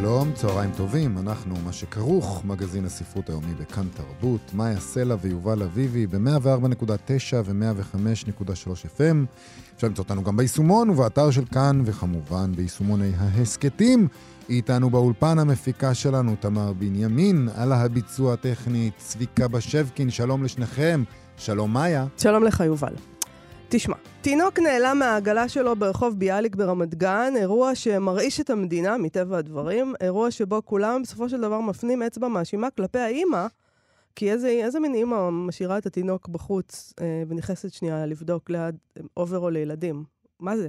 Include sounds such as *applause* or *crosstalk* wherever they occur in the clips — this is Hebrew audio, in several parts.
שלום, צהריים טובים, אנחנו מה שכרוך, מגזין הספרות היומי בכאן תרבות, מאיה סלע ויובל אביבי ב-104.9 ו-105.3 FM. אפשר למצוא אותנו גם ביישומון ובאתר של כאן, וכמובן ביישומוני ההסכתים. איתנו באולפן המפיקה שלנו, תמר בנימין, על הביצוע הטכני, צביקה בשבקין, שלום לשניכם. שלום מאיה. שלום לך, יובל. תשמע, תינוק נעלם מהעגלה שלו ברחוב ביאליק ברמת גן, אירוע שמרעיש את המדינה, מטבע הדברים, אירוע שבו כולם בסופו של דבר מפנים אצבע מאשימה כלפי האימא, כי איזה, איזה מין אימא משאירה את התינוק בחוץ אה, ונכנסת שנייה לבדוק ליד אוברול לילדים? מה זה?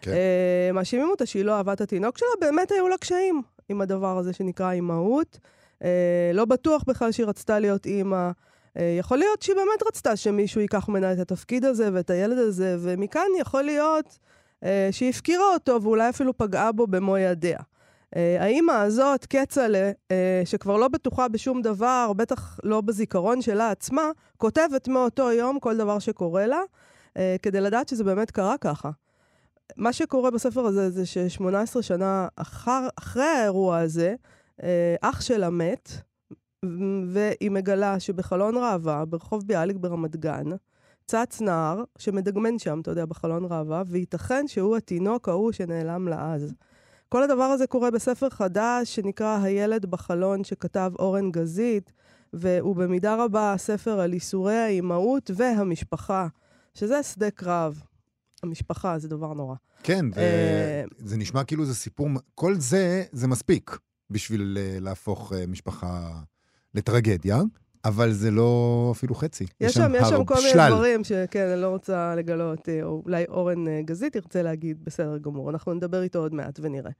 כן. אה, מאשימים אותה שהיא לא אהבה את התינוק שלה, באמת היו לה קשיים עם הדבר הזה שנקרא אימהות. אה, לא בטוח בכלל שהיא רצתה להיות אימא. אה, יכול להיות שהיא באמת רצתה שמישהו ייקח ממנה את התפקיד הזה ואת הילד הזה, ומכאן יכול להיות אה, שהיא הפקירה אותו ואולי אפילו פגעה בו במו ידיה. אה, האימא הזאת, כצל'ה, אה, שכבר לא בטוחה בשום דבר, בטח לא בזיכרון שלה עצמה, כותבת מאותו יום כל דבר שקורה לה, אה, כדי לדעת שזה באמת קרה ככה. מה שקורה בספר הזה זה ש-18 שנה אחר, אחרי האירוע הזה, אה, אח שלה מת, והיא מגלה שבחלון ראווה, ברחוב ביאליק ברמת גן, צץ נער שמדגמן שם, אתה יודע, בחלון ראווה, וייתכן שהוא התינוק ההוא שנעלם לה אז. כל הדבר הזה קורה בספר חדש שנקרא הילד בחלון, שכתב אורן גזית, והוא במידה רבה ספר על ייסורי האימהות והמשפחה, שזה שדה קרב. המשפחה זה דבר נורא. כן, אה, זה נשמע כאילו זה סיפור, כל זה, זה מספיק בשביל אה, להפוך אה, משפחה לטרגדיה. אבל זה לא אפילו חצי. יש שם, יש שם כל מיני דברים שכן, אני לא רוצה לגלות, או אולי אורן גזית ירצה להגיד, בסדר גמור, אנחנו נדבר איתו עוד מעט ונראה.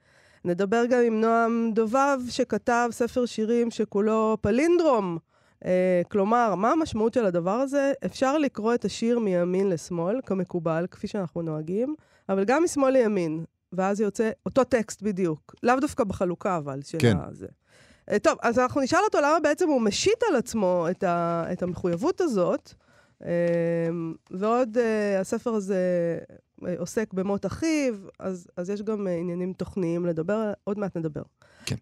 נדבר גם עם נועם דובב, שכתב ספר שירים שכולו פלינדרום. אה, כלומר, מה המשמעות של הדבר הזה? אפשר לקרוא את השיר מימין לשמאל, כמקובל, כפי שאנחנו נוהגים, אבל גם משמאל לימין, ואז יוצא אותו טקסט בדיוק. לאו דווקא בחלוקה, אבל, של כן. הזה. אה, טוב, אז אנחנו נשאל אותו למה בעצם הוא משית על עצמו את, ה, את המחויבות הזאת. אה, ועוד, uh, הספר הזה עוסק במות אחיו, אז, אז יש גם עניינים תוכניים לדבר, עוד מעט נדבר. כן.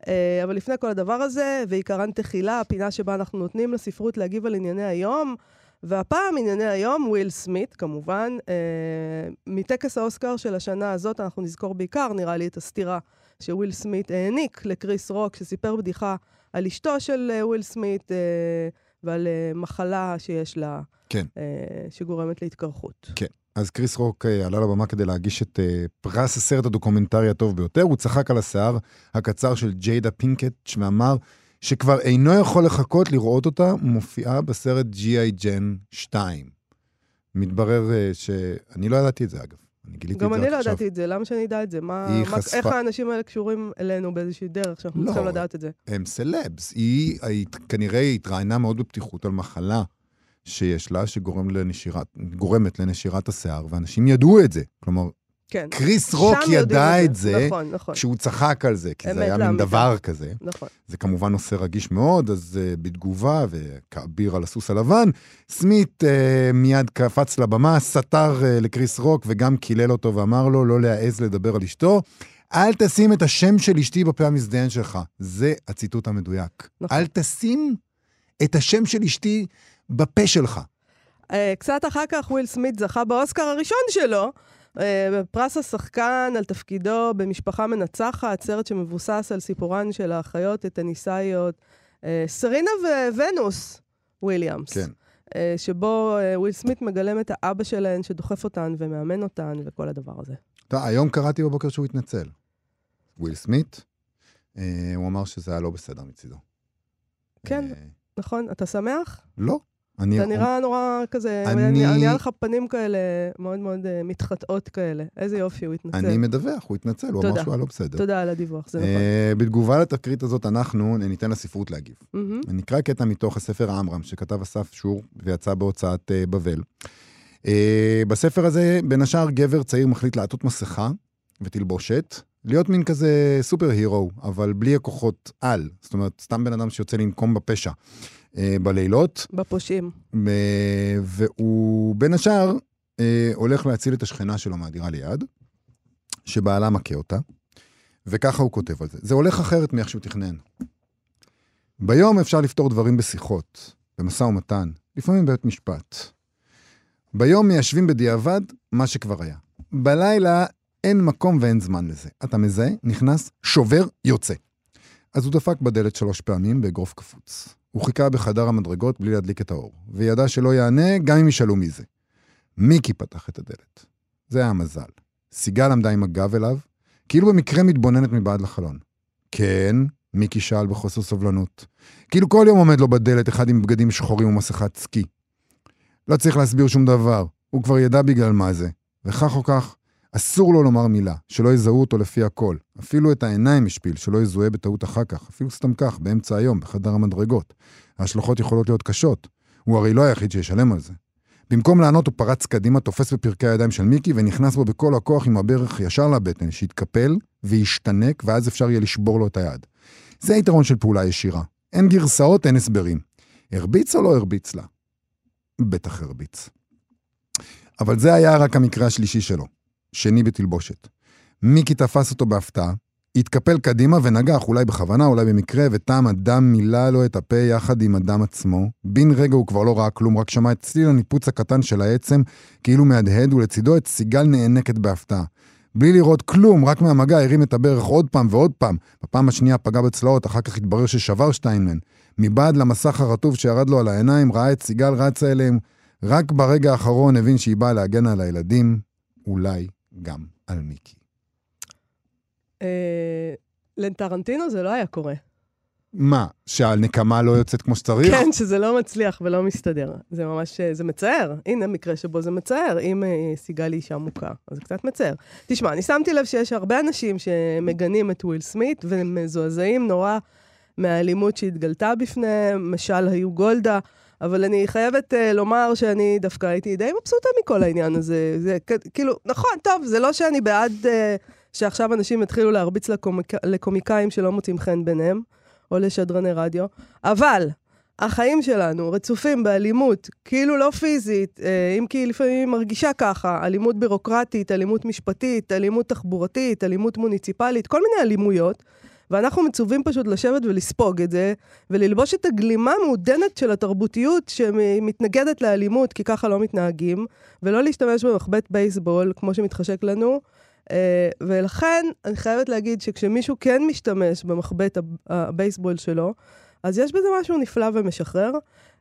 אבל לפני כל הדבר הזה, ועיקרן תחילה, הפינה שבה אנחנו נותנים לספרות להגיב על ענייני היום, והפעם ענייני היום, וויל סמית, כמובן. מטקס האוסקר של השנה הזאת אנחנו נזכור בעיקר, נראה לי, את הסטירה שוויל סמית העניק לקריס רוק, שסיפר בדיחה על אשתו של אה, וויל סמית אה, ועל אה, מחלה שיש לה, כן. שגורמת להתקרחות. כן. אז קריס רוק עלה לבמה כדי להגיש את פרס הסרט הדוקומנטרי הטוב ביותר. הוא צחק על השיער הקצר של ג'יידה פינקט, ואמר שכבר אינו יכול לחכות לראות אותה מופיעה בסרט G.I. Jane 2. מתברר שאני לא ידעתי את זה, אגב. אני גיליתי את זה עכשיו. גם אני לא ידעתי את זה, למה שאני אדע את זה? מה, מה, חשפה... איך האנשים האלה קשורים אלינו באיזושהי דרך שאנחנו לא, צריכים לדעת את זה? הם סלבס. היא, היא כנראה התראיינה מאוד בפתיחות על מחלה שיש לה, שגורמת לנשירת, לנשירת השיער, ואנשים ידעו את זה. כלומר, כן. קריס רוק ידע את זה, נכון, נכון. כשהוא צחק על זה, כי זה היה מין דבר כזה. נכון. זה כמובן נושא רגיש מאוד, אז uh, בתגובה, וכאביר על הסוס הלבן, סמית uh, מיד קפץ לבמה, סתר uh, לקריס רוק וגם קילל אותו ואמר לו לא להעז לדבר על אשתו. אל תשים את השם של אשתי בפה המזדיין שלך. זה הציטוט המדויק. נכון. אל תשים את השם של אשתי בפה שלך. אה, קצת אחר כך וויל סמית זכה באוסקר הראשון שלו. אה, פרס השחקן על תפקידו במשפחה מנצחת, סרט שמבוסס על סיפורן של האחיות הטניסאיות, אה, סרינה וונוס וויליאמס. כן. אה, שבו וויל סמית מגלם את האבא שלהן שדוחף אותן ומאמן אותן וכל הדבר הזה. טוב, היום קראתי בבוקר שהוא התנצל. וויל סמית, הוא אמר שזה היה לא בסדר מצידו. כן, נכון. אתה שמח? לא. אני... אתה נראה נורא כזה, אני- אני... נראה לך פנים כאלה מאוד מאוד אה, מתחטאות כאלה. איזה יופי, הוא התנצל. אני מדווח, הוא התנצל, הוא אמר. שהוא היה לא בסדר. תודה על הדיווח, זה נכון. אה, בתגובה לתקרית הזאת, אנחנו ניתן לספרות להגיב. אני אקרא קטע מתוך הספר העמרם, שכתב אסף שור, ויצא בהוצאת אה, בבל. בספר הזה, בין השאר, גבר צעיר מחליט לעטות מסכה ותלבושת, להיות מין כזה סופר הירו, אבל בלי הכוחות על. זאת אומרת, סתם בן אדם שיוצא לנקום בפשע בלילות, בפושעים. אה, והוא בין השאר אה, הולך להציל את השכנה שלו מהדירה ליד, שבעלה מכה אותה, וככה הוא כותב על זה. זה הולך אחרת מאיך שהוא תכנן. ביום אפשר לפתור דברים בשיחות, במשא ומתן, לפעמים בבית משפט. ביום מיישבים בדיעבד מה שכבר היה. בלילה אין מקום ואין זמן לזה. אתה מזהה, נכנס, שובר, יוצא. אז הוא דפק בדלת שלוש פעמים באגרוף קפוץ. הוא חיכה בחדר המדרגות בלי להדליק את האור, וידע שלא יענה גם אם ישאלו מי זה. מיקי פתח את הדלת. זה היה מזל. סיגל עמדה עם הגב אליו, כאילו במקרה מתבוננת מבעד לחלון. כן, מיקי שאל בחוסר סובלנות. כאילו כל יום עומד לו בדלת אחד עם בגדים שחורים ומסכת סקי. לא צריך להסביר שום דבר, הוא כבר ידע בגלל מה זה. וכך או כך, אסור לו לומר מילה, שלא יזהו אותו לפי הכל. אפילו את העיניים השפיל, שלא יזוהה בטעות אחר כך, אפילו סתם כך, באמצע היום, בחדר המדרגות. ההשלכות יכולות להיות קשות. הוא הרי לא היחיד שישלם על זה. במקום לענות הוא פרץ קדימה, תופס בפרקי הידיים של מיקי ונכנס בו בכל הכוח עם הברך ישר לבטן, שיתקפל וישתנק, ואז אפשר יהיה לשבור לו את היד. זה היתרון של פעולה ישירה. אין גרסאות, אין הסברים. הרביץ או לא הרביץ לה? בטח הרביץ. אבל זה היה רק המקרה השלישי שלו, שני בתלבושת. מיקי תפס אותו בהפתעה, התקפל קדימה ונגח, אולי בכוונה, אולי במקרה, וטעם הדם מילא לו את הפה יחד עם הדם עצמו. בן רגע הוא כבר לא ראה כלום, רק שמע את צליל הניפוץ הקטן של העצם, כאילו מהדהד, ולצידו את סיגל נאנקת בהפתעה. בלי לראות כלום, רק מהמגע הרים את הברך עוד פעם ועוד פעם. בפעם השנייה פגע בצלעות, אחר כך התברר ששבר שתיים מהן. מבעד למסך הרטוב שירד לו על העיניים, ראה את סיגל רצה אליהם. רק ברגע האחרון הבין שהיא באה להגן על הילדים, אולי גם על מיקי. אה, לטרנטינו זה לא היה קורה. מה, שהנקמה לא יוצאת כמו שצריך? כן, שזה לא מצליח ולא מסתדר. זה ממש, אה, זה מצער. הנה מקרה שבו זה מצער, אם אה, סיגל היא אישה מוכה. אז זה קצת מצער. תשמע, אני שמתי לב שיש הרבה אנשים שמגנים את וויל סמית ומזועזעים נורא מהאלימות שהתגלתה בפניהם, משל היו גולדה. אבל אני חייבת uh, לומר שאני דווקא הייתי די מבסוטה מכל העניין הזה. זה כאילו, נכון, טוב, זה לא שאני בעד uh, שעכשיו אנשים יתחילו להרביץ לקומיק... לקומיקאים שלא מוצאים חן ביניהם, או לשדרני רדיו, אבל החיים שלנו רצופים באלימות, כאילו לא פיזית, אה, אם כי לפעמים מרגישה ככה, אלימות בירוקרטית, אלימות משפטית, אלימות תחבורתית, אלימות מוניציפלית, כל מיני אלימויות. ואנחנו מצווים פשוט לשבת ולספוג את זה, וללבוש את הגלימה המעודנת של התרבותיות שמתנגדת לאלימות, כי ככה לא מתנהגים, ולא להשתמש במחבט בייסבול, כמו שמתחשק לנו. אה, ולכן, אני חייבת להגיד שכשמישהו כן משתמש במחבט הב- הבייסבול שלו, אז יש בזה משהו נפלא ומשחרר.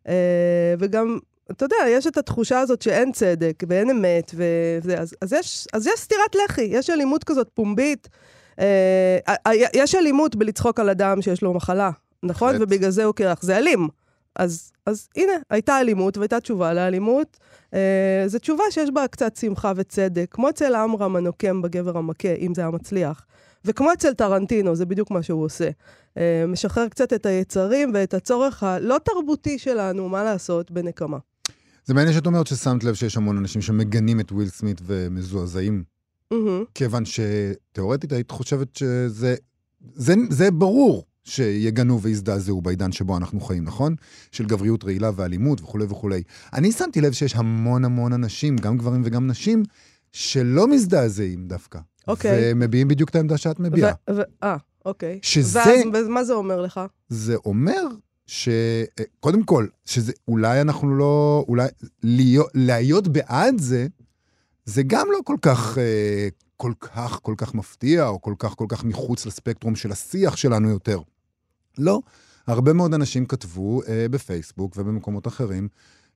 אה, וגם, אתה יודע, יש את התחושה הזאת שאין צדק ואין אמת, וזה, אז, אז, יש, אז יש סטירת לחי, יש אלימות כזאת פומבית. אה, אה, יש אלימות בלצחוק על אדם שיש לו מחלה, נכון? ובגלל זה הוא קרח. זה אלים. אז, אז הנה, הייתה אלימות והייתה תשובה לאלימות. אה, זו תשובה שיש בה קצת שמחה וצדק, כמו אצל עמרם הנוקם בגבר המכה, אם זה היה מצליח. וכמו אצל טרנטינו, זה בדיוק מה שהוא עושה. אה, משחרר קצת את היצרים ואת הצורך הלא תרבותי שלנו, מה לעשות, בנקמה. זה מעניין שאת אומרת ששמת לב שיש המון אנשים שמגנים את וויל סמית ומזועזעים, מהמם. כיוון שתאורטית היית חושבת שזה זה, זה ברור שיגנו ויזדעזעו בעידן שבו אנחנו חיים, נכון? של גבריות רעילה ואלימות וכולי וכולי. אני שמתי לב שיש המון המון אנשים, גם גברים וגם נשים, שלא מזדעזעים דווקא. אוקיי. ומביעים בדיוק את העמדה שאת מביעה. אה, אוקיי. שזה- ואז, ומה זה אומר לך? זה אומר ש... קודם כל, שזה אולי אנחנו לא... אולי להיות, להיות בעד זה, זה גם לא כל כך, אה, כל כך, כל כך מפתיע, או כל כך, כל כך מחוץ לספקטרום של השיח שלנו יותר. לא. הרבה מאוד אנשים כתבו אה, בפייסבוק ובמקומות אחרים,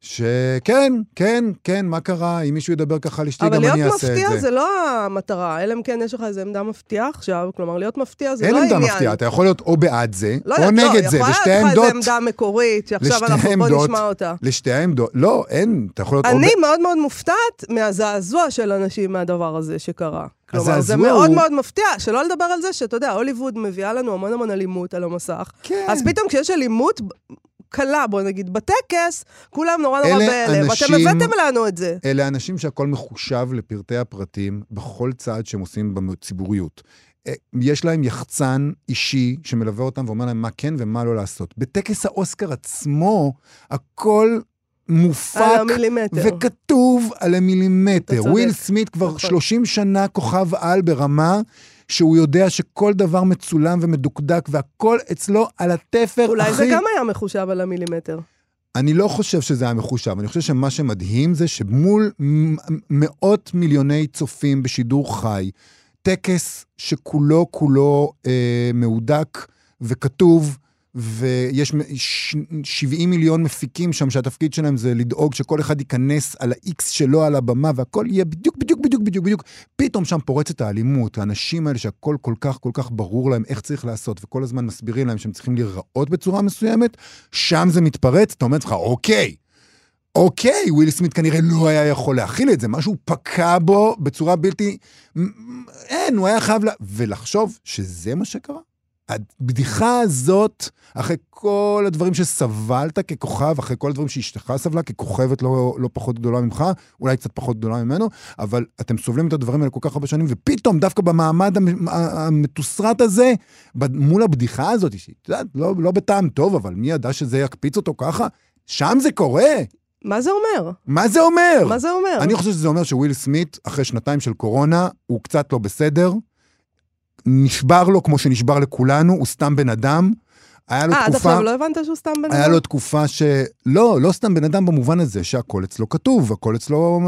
שכן, כן, כן, מה קרה? אם מישהו ידבר ככה על אשתי, גם אבל אני להיות אעשה את מפתיע זה. זה לא המטרה, אלא אם כן יש לך איזו עמדה מפתיעה עכשיו, כלומר, להיות מפתיע זה אין לא עמדה העניין. מפתיעה, אתה יכול להיות או בעד זה, לא או יודעת, נגד לא, זה, יכולה לשתי להיות לך עמדות. איזו עמדה מקורית, שעכשיו אנחנו, בוא עמדות. נשמע אותה. לשתי העמדות, לא, אין, אתה יכול להיות או... אני מאוד מאוד מופתעת מהזעזוע של אנשים מהדבר הזה שקרה. כלומר, זה מאוד הוא- מאוד מפתיע, שלא לדבר על זה שאתה יודע, הוליווד מביאה לנו המון המון אלימות על המסך. כן. אז פתאום כשיש אלימות קלה, בוא נגיד, בטקס, כולם נורא נורא בהלם. ואתם הבאתם לנו את זה. אלה אנשים שהכל מחושב לפרטי הפרטים בכל צעד שהם עושים בציבוריות. אה, יש להם יחצן אישי שמלווה אותם ואומר להם מה כן ומה לא לעשות. בטקס האוסקר עצמו, הכל מופק על המילימטר. וכתוב על המילימטר. וויל סמית כבר נכון. 30 שנה כוכב על ברמה שהוא יודע שכל דבר מצולם ומדוקדק והכל אצלו על התפר, אולי אחי. זה גם היה מחושב על המילימטר. אני לא חושב שזה היה מחושב, אני חושב שמה שמדהים זה שמול מאות מיליוני צופים בשידור חי, טקס שכולו כולו אה, מהודק וכתוב, ויש מ- ש- 70 מיליון מפיקים שם שהתפקיד שלהם זה לדאוג שכל אחד ייכנס על ה-X שלו על הבמה והכל יהיה בדיוק, בדיוק, בדיוק, בדיוק, בדיוק. פתאום שם פורצת האלימות, האנשים האלה שהכל כל כך כל כך ברור להם איך צריך לעשות, וכל הזמן מסבירים להם שהם צריכים להיראות בצורה מסוימת, שם זה מתפרץ, אתה אומר לעצמך, אוקיי, אוקיי, וויל סמית כנראה לא היה יכול להכיל את זה, משהו פקע בו בצורה בלתי... אין, הוא היה חייב לה... ולחשוב שזה מה שקרה? הבדיחה הזאת, אחרי כל הדברים שסבלת ככוכב, אחרי כל הדברים שאשתך סבלה ככוכבת לא, לא פחות גדולה ממך, אולי קצת פחות גדולה ממנו, אבל אתם סובלים את הדברים האלה כל כך הרבה שנים, ופתאום דווקא במעמד המ- המתוסרט הזה, מול הבדיחה הזאת, שהיא, את יודעת, לא, לא בטעם טוב, אבל מי ידע שזה יקפיץ אותו ככה? שם זה קורה. מה זה אומר? מה זה אומר? מה זה אומר? אני חושב שזה אומר שוויל סמית, אחרי שנתיים של קורונה, הוא קצת לא בסדר. נשבר לו כמו שנשבר לכולנו, הוא סתם בן אדם. היה לו אה, עד תקופה... עכשיו לא הבנת שהוא סתם בן היה אדם? לו תקופה ש... לא, לא סתם בן אדם במובן הזה שהכל אצלו כתוב, הכל אצלו...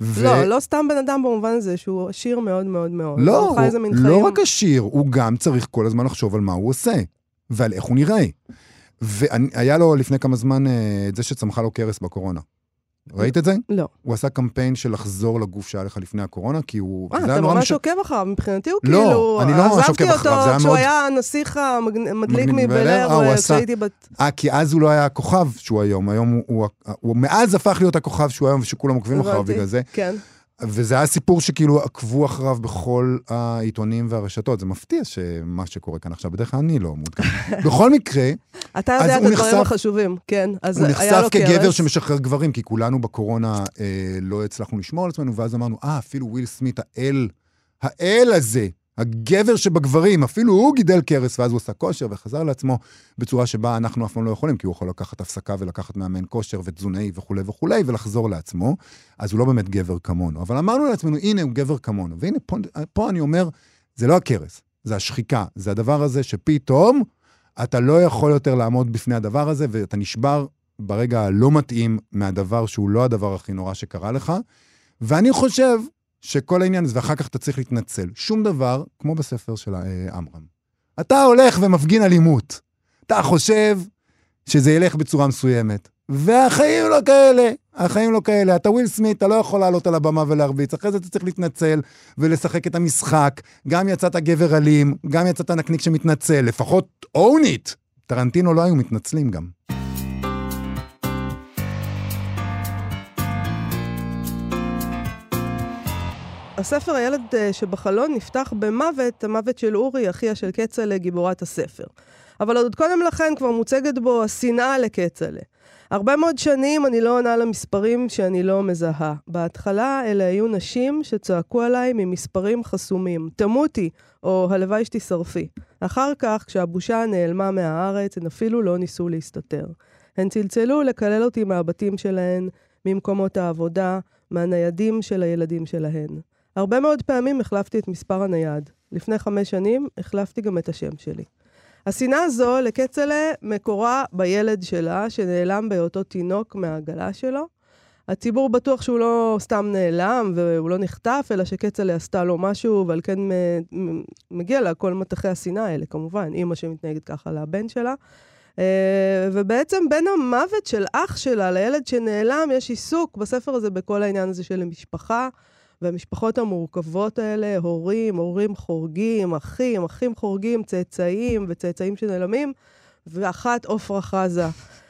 ו... לא, לא סתם בן אדם במובן הזה שהוא עשיר מאוד מאוד מאוד. לא, הוא מין לא חיים. רק עשיר, הוא גם צריך כל הזמן לחשוב על מה הוא עושה, ועל איך הוא נראה. והיה לו לפני כמה זמן אה, את זה שצמחה לו קרס בקורונה. ראית את זה? לא. הוא עשה קמפיין של לחזור לגוף שהיה לך לפני הקורונה, כי הוא... אה, אתה ממש מש- עוקב אחריו, מבחינתי הוא לא, כאילו... אני לא ממש עוקב אחריו, זה היה עזבתי אותו כשהוא מאוד- היה הנסיך המדליק מגניב מבל בבל אר, אר, הוא עשה- כשהייתי בת... אה, כי אז הוא לא היה הכוכב שהוא היום, היום הוא, הוא, הוא מאז הפך להיות הכוכב שהוא היום ושכולם עוקבים אחריו. בגלל זה. כן. וזה היה סיפור שכאילו עקבו אחריו בכל העיתונים והרשתות. זה מפתיע שמה שקורה כאן עכשיו, בדרך כלל אני לא מעודכן. *laughs* בכל מקרה, אתה יודע את הדברים נחשף- החשובים, כן. אז הוא נחשף כגבר. שמשחרר גברים, כי כולנו בקורונה אה, לא הצלחנו לשמור על עצמנו, ואז אמרנו, אה, אפילו וויל סמית, האל, האל הזה, הגבר שבגברים, אפילו הוא גידל קרס, ואז הוא עשה כושר וחזר לעצמו בצורה שבה אנחנו אף פעם לא יכולים, כי הוא יכול לקחת הפסקה ולקחת מאמן כושר ותזונאי וכולי וכולי, ולחזור לעצמו. אז הוא לא באמת גבר כמונו. אבל אמרנו לעצמנו, הנה, הוא גבר כמונו. והנה, פה, פה אני אומר, זה לא הקרס, זה השחיקה. זה הדבר הזה שפתאום אתה לא יכול יותר לעמוד בפני הדבר הזה, ואתה נשבר ברגע הלא מתאים מהדבר שהוא לא הדבר הכי נורא שקרה לך. ואני חושב שכל העניין הזה, ואחר כך אתה צריך להתנצל. שום דבר, כמו בספר של אה, עמרם. אתה הולך ומפגין אלימות. אתה חושב שזה ילך בצורה מסוימת. והחיים לא כאלה, החיים לא כאלה. אתה וויל סמית, אתה לא יכול לעלות על הבמה ולהרביץ, אחרי זה אתה צריך להתנצל ולשחק את המשחק. גם יצאת גבר אלים, גם יצאת נקניק שמתנצל, לפחות own it. טרנטינו לא היו מתנצלים גם. הספר הילד אה, שבחלון נפתח במוות, המוות של אורי, אחיה של כצל'ה, גיבורת הספר. אבל עוד קודם לכן כבר מוצגת בו השנאה לכצל'ה. הרבה מאוד שנים אני לא עונה למספרים שאני לא מזהה. בהתחלה אלה היו נשים שצעקו עליי ממספרים חסומים, תמותי, או הלוואי שתשרפי. אחר כך, כשהבושה נעלמה מהארץ, הן אפילו לא ניסו להסתתר. הן צלצלו לקלל אותי מהבתים שלהן, ממקומות העבודה, מהניידים של הילדים שלהן. הרבה מאוד פעמים החלפתי את מספר הנייד. לפני חמש שנים החלפתי גם את השם שלי. השנאה הזו לכצל'ה מקורה בילד שלה, שנעלם בהיותו תינוק מהעגלה שלו. הציבור בטוח שהוא לא סתם נעלם והוא לא נחטף, אלא שכצל'ה עשתה לו משהו, ועל כן מגיע לה כל מטחי השנאה האלה, כמובן. אימא שמתנהגת ככה לבן שלה. אה, ובעצם בין המוות של אח שלה לילד שנעלם, יש עיסוק בספר הזה בכל העניין הזה של המשפחה. והמשפחות המורכבות האלה, הורים, הורים חורגים, אחים, אחים חורגים, צאצאים וצאצאים שנעלמים, ואחת עופרה חזה,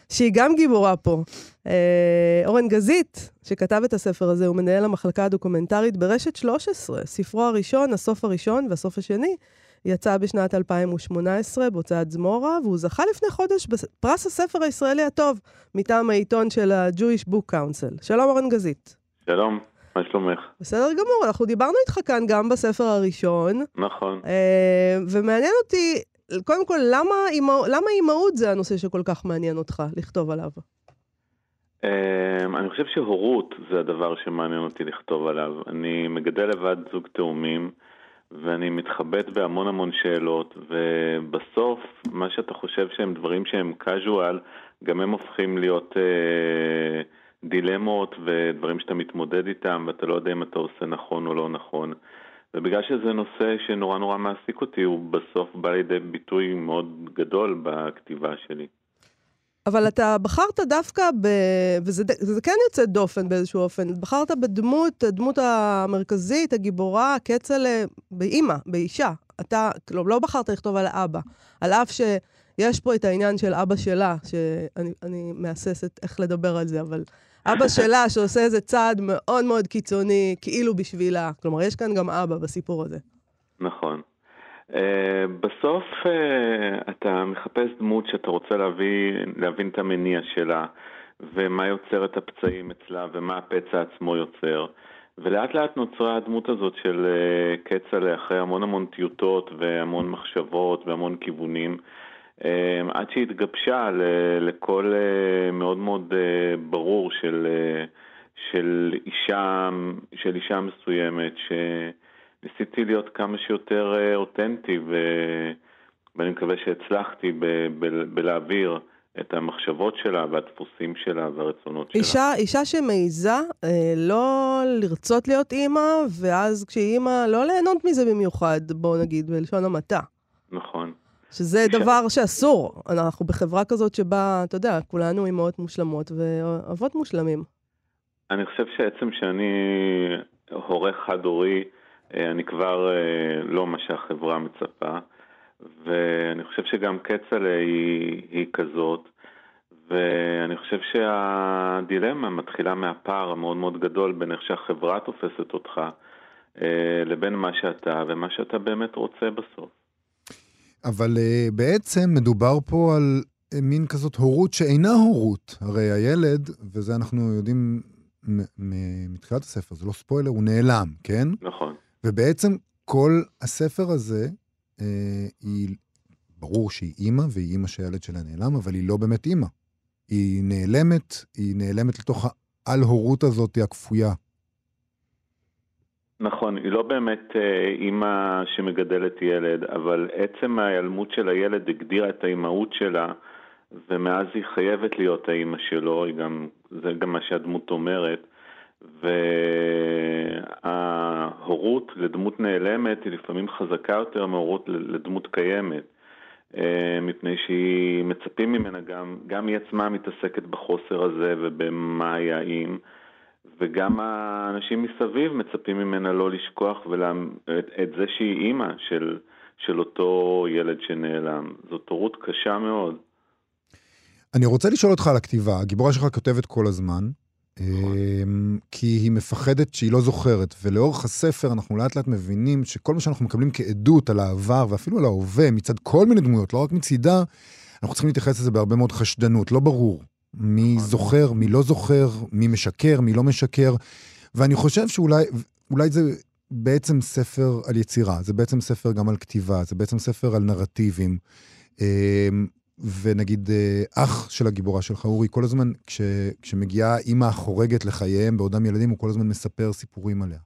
שהיא גם גיבורה פה. אה, אורן גזית, שכתב את הספר הזה, הוא מנהל המחלקה הדוקומנטרית ברשת 13. ספרו הראשון, הסוף הראשון והסוף השני, יצא בשנת 2018 בהוצאת זמורה, והוא זכה לפני חודש בפרס הספר הישראלי הטוב, מטעם העיתון של ה-Jewish Book Council. שלום, אורן גזית. שלום. מה שלומך? בסדר גמור, אנחנו דיברנו איתך כאן גם בספר הראשון. נכון. אה, ומעניין אותי, קודם כל, למה, למה אימהות זה הנושא שכל כך מעניין אותך לכתוב עליו? אה, אני חושב שהורות זה הדבר שמעניין אותי לכתוב עליו. אני מגדל לבד זוג תאומים, ואני מתחבט בהמון המון שאלות, ובסוף, מה שאתה חושב שהם דברים שהם casual, גם הם הופכים להיות... אה, דילמות ודברים שאתה מתמודד איתם ואתה לא יודע אם אתה עושה נכון או לא נכון. ובגלל שזה נושא שנורא נורא מעסיק אותי, הוא בסוף בא לידי ביטוי מאוד גדול בכתיבה שלי. אבל אתה בחרת דווקא ב... וזה זה כן יוצא דופן באיזשהו אופן. בחרת בדמות, הדמות המרכזית, הגיבורה, כצל'ה, באימא, באישה. אתה, לא, לא בחרת לכתוב על האבא. על אף שיש פה את העניין של אבא שלה, שאני מהססת איך לדבר על זה, אבל אבא שלה שעושה איזה צעד מאוד מאוד קיצוני, כאילו בשבילה. כלומר, יש כאן גם אבא בסיפור הזה. נכון. Uh, בסוף uh, אתה מחפש דמות שאתה רוצה להבין, להבין את המניע שלה, ומה יוצר את הפצעים אצלה, ומה הפצע עצמו יוצר. ולאט לאט נוצרה הדמות הזאת של uh, כצל'ה אחרי המון המון טיוטות והמון מחשבות והמון כיוונים. אמ, עד שהיא התגבשה לקול אה, מאוד מאוד אה, ברור של, אה, של, אישה, של אישה מסוימת, שניסיתי להיות כמה שיותר אותנטי, ו... ואני מקווה שהצלחתי ב... ב... בלהעביר את המחשבות שלה והדפוסים שלה והרצונות שלה. אישה, אישה שמעיזה אה, לא לרצות להיות אימא, ואז כשהיא אימא, לא ליהנות מזה במיוחד, בואו נגיד, בלשון המעטה. נכון. שזה ש... דבר שאסור. אנחנו בחברה כזאת שבה, אתה יודע, כולנו אימהות מושלמות ואבות מושלמים. אני חושב שעצם שאני הורה חד-הורי, אה, אני כבר אה, לא מה שהחברה מצפה, ואני חושב שגם כצל'ה היא, היא כזאת, ואני חושב שהדילמה מתחילה מהפער המאוד מאוד גדול בין איך שהחברה תופסת אותך אה, לבין מה שאתה ומה שאתה באמת רוצה בסוף. אבל uh, בעצם מדובר פה על uh, מין כזאת הורות שאינה הורות. הרי הילד, וזה אנחנו יודעים מתחילת הספר, זה לא ספוילר, הוא נעלם, כן? נכון. ובעצם כל הספר הזה, uh, היא, ברור שהיא אימא, והיא אימא שהילד שלה נעלם, אבל היא לא באמת אימא. היא נעלמת, היא נעלמת לתוך העל-הורות הזאת הכפויה. נכון, היא לא באמת אה, אימא שמגדלת ילד, אבל עצם ההיעלמות של הילד הגדירה את האימהות שלה, ומאז היא חייבת להיות האימא שלו, גם, זה גם מה שהדמות אומרת. וההורות לדמות נעלמת היא לפעמים חזקה יותר מהורות לדמות קיימת, אה, מפני שהיא מצפים ממנה גם, גם היא עצמה מתעסקת בחוסר הזה ובמה היה אם. וגם האנשים מסביב מצפים ממנה לא לשכוח ולה... את, את זה שהיא אימא של, של אותו ילד שנעלם. זאת הורות קשה מאוד. אני רוצה לשאול אותך על הכתיבה. הגיבורה שלך כותבת כל הזמן, נכון. אמ, כי היא מפחדת שהיא לא זוכרת, ולאורך הספר אנחנו לאט לאט מבינים שכל מה שאנחנו מקבלים כעדות על העבר ואפילו על ההווה מצד כל מיני דמויות, לא רק מצידה, אנחנו צריכים להתייחס לזה בהרבה מאוד חשדנות, לא ברור. מי נכון. זוכר, מי לא זוכר, מי משקר, מי לא משקר. ואני חושב שאולי אולי זה בעצם ספר על יצירה, זה בעצם ספר גם על כתיבה, זה בעצם ספר על נרטיבים. אמ, ונגיד אה, אח של הגיבורה שלך, אורי, כל הזמן, כש, כשמגיעה אימא החורגת לחייהם בעודם ילדים, הוא כל הזמן מספר סיפורים עליה.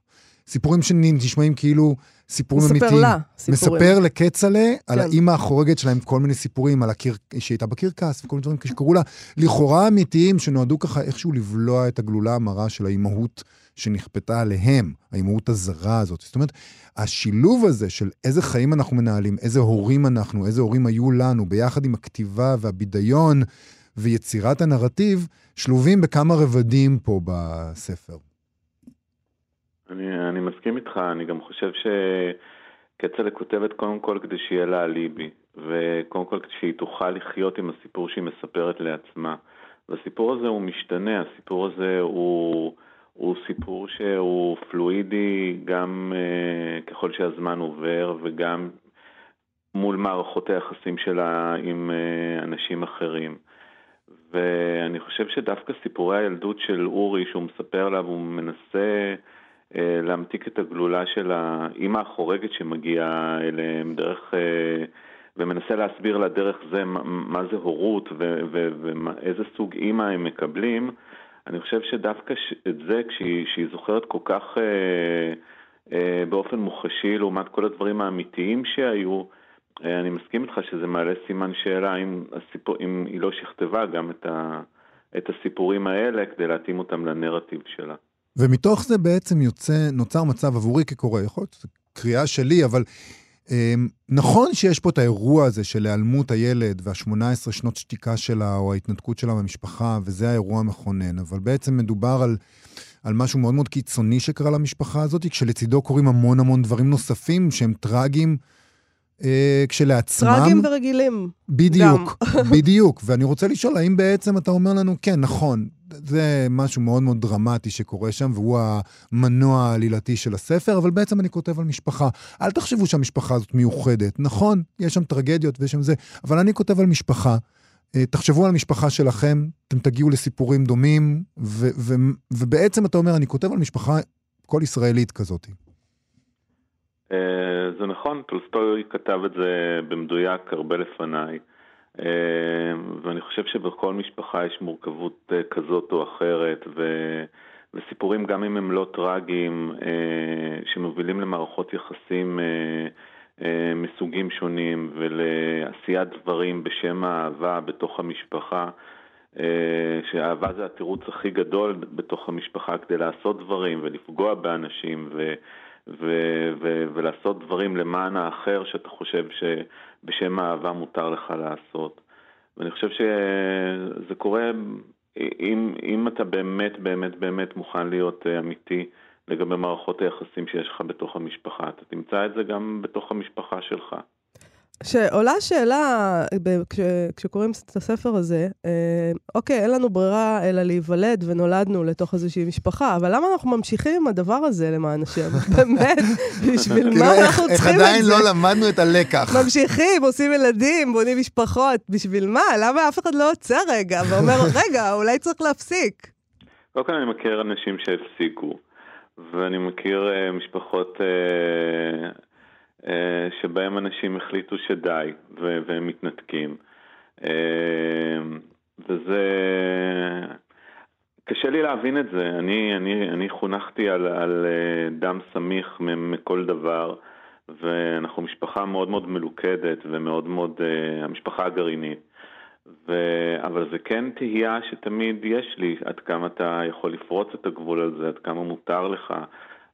סיפורים שנשמעים כאילו סיפורים מספר אמיתיים. לה סיפורים. מספר לכצל'ה כן. על האימא החורגת שלהם כל מיני סיפורים, על הקיר... שהיא הייתה בקרקס וכל מיני דברים שקראו לה, לכאורה אמיתיים, שנועדו ככה איכשהו לבלוע את הגלולה המרה של האימהות שנכפתה עליהם, האימהות הזרה הזאת. זאת אומרת, השילוב הזה של איזה חיים אנחנו מנהלים, איזה הורים אנחנו, איזה הורים היו לנו, ביחד עם הכתיבה והבידיון ויצירת הנרטיב, שלובים בכמה רבדים פה בספר. אני, אני מסכים איתך, אני גם חושב שכצל'ה כותבת קודם כל כדי שיהיה לה אליבי, וקודם כל כדי שהיא תוכל לחיות עם הסיפור שהיא מספרת לעצמה. והסיפור הזה הוא משתנה, הסיפור הזה הוא, הוא סיפור שהוא פלואידי גם uh, ככל שהזמן עובר וגם מול מערכות היחסים שלה עם uh, אנשים אחרים. ואני חושב שדווקא סיפורי הילדות של אורי, שהוא מספר לה והוא מנסה להמתיק את הגלולה של האימא החורגת שמגיעה אליהם דרך... Uh, ומנסה להסביר לה דרך זה מה זה הורות ואיזה סוג אימא הם מקבלים, אני חושב שדווקא את זה, כשהיא, זוכרת כל כך אה, אה, באופן מוחשי לעומת כל הדברים האמיתיים שהיו, אה, אני מסכים איתך שזה מעלה סימן שאלה אם, הסיפור, אם היא לא שכתבה גם את, ה, את הסיפורים האלה כדי להתאים אותם לנרטיב שלה. ומתוך זה בעצם יוצא, נוצר מצב עבורי כקורא, יכול להיות, זו קריאה שלי, אבל אמ, נכון שיש פה את האירוע הזה של היעלמות הילד וה-18 שנות שתיקה שלה, או ההתנתקות שלה מהמשפחה, וזה האירוע המכונן, אבל בעצם מדובר על, על משהו מאוד מאוד קיצוני שקרה למשפחה הזאת, כשלצידו קורים המון המון דברים נוספים שהם טרגיים. אה, כשלעצמם... טרגיים ורגילים. בדיוק, *laughs* בדיוק. ואני רוצה לשאול, האם בעצם אתה אומר לנו, כן, נכון, זה משהו מאוד מאוד דרמטי שקורה שם, והוא המנוע העלילתי של הספר, אבל בעצם אני כותב על משפחה. אל תחשבו שהמשפחה הזאת מיוחדת. נכון, יש שם טרגדיות ויש שם זה, אבל אני כותב על משפחה. אה, תחשבו על המשפחה שלכם, אתם תגיעו לסיפורים דומים, ו- ו- ובעצם אתה אומר, אני כותב על משפחה כל ישראלית כזאת. אה, זה נכון, טולסטוי כתב את זה במדויק הרבה לפניי. אה, ואני חושב שבכל משפחה יש מורכבות אה, כזאת או אחרת, ו... וסיפורים, גם אם הם לא טרגיים, שמובילים למערכות יחסים מסוגים שונים ולעשיית דברים בשם האהבה בתוך המשפחה, שאהבה זה התירוץ הכי גדול בתוך המשפחה כדי לעשות דברים ולפגוע באנשים ו... ו- ו- ולעשות דברים למען האחר שאתה חושב שבשם האהבה מותר לך לעשות. ואני חושב שזה קורה אם, אם אתה באמת באמת באמת מוכן להיות אה, אמיתי לגבי מערכות היחסים שיש לך בתוך המשפחה, אתה תמצא את זה גם בתוך המשפחה שלך. שעולה שאלה, כש, כשקוראים את הספר הזה, אה, אוקיי, אין לנו ברירה אלא להיוולד ונולדנו לתוך איזושהי משפחה, אבל למה אנחנו ממשיכים עם הדבר הזה למען השם? *laughs* באמת, בשביל מה אנחנו צריכים את זה? איך עדיין לא למדנו את הלקח. ממשיכים, עושים ילדים, בונים משפחות, בשביל מה? למה אף אחד לא עוצר רגע ואומר, *laughs* רגע, אולי צריך להפסיק? קודם כל אני מכיר אנשים שהפסיקו, ואני מכיר uh, משפחות... אה, שבהם אנשים החליטו שדי והם מתנתקים. אה, וזה... קשה לי להבין את זה. אני, אני, אני חונכתי על, על אה, דם סמיך מכל דבר, ואנחנו משפחה מאוד מאוד מלוכדת ומאוד מאוד, המשפחה הגרעינית. ו... אבל זה כן תהייה שתמיד יש לי, עד כמה אתה יכול לפרוץ את הגבול הזה, עד כמה מותר לך.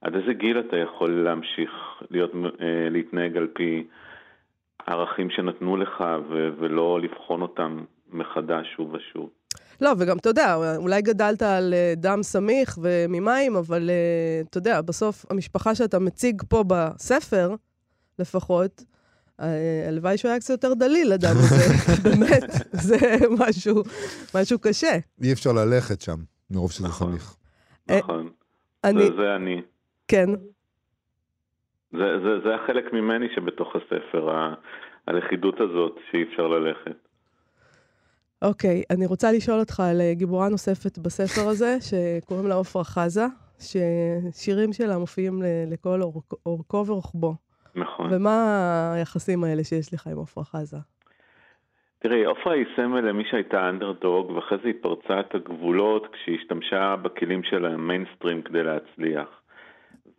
עד איזה גיל אתה יכול להמשיך להיות, אה, להתנהג על פי ערכים שנתנו לך ו- ולא לבחון אותם מחדש שוב ושוב? לא, וגם, אתה יודע, אולי גדלת על אה, דם סמיך וממים, אבל אה, אתה יודע, בסוף המשפחה שאתה מציג פה בספר, לפחות, הלוואי שהוא היה קצת יותר דליל, אדם הזה. *laughs* באמת, זה משהו, משהו קשה. אי אפשר ללכת שם, מרוב שזה נכון, סמיך. נכון. אני... זה, זה אני. כן. זה, זה, זה החלק ממני שבתוך הספר, ה, הלכידות הזאת שאי אפשר ללכת. אוקיי, okay, אני רוצה לשאול אותך על אה, גיבורה נוספת בספר הזה, *laughs* שקוראים לה עופרה חזה, ששירים שלה מופיעים לכל אורכו ורוחבו. נכון. ומה היחסים האלה שיש לך עם עופרה חזה? תראי, עופרה היא סמל למי שהייתה אנדרדוג, ואחרי זה היא פרצה את הגבולות כשהיא השתמשה בכלים של המיינסטרים כדי להצליח.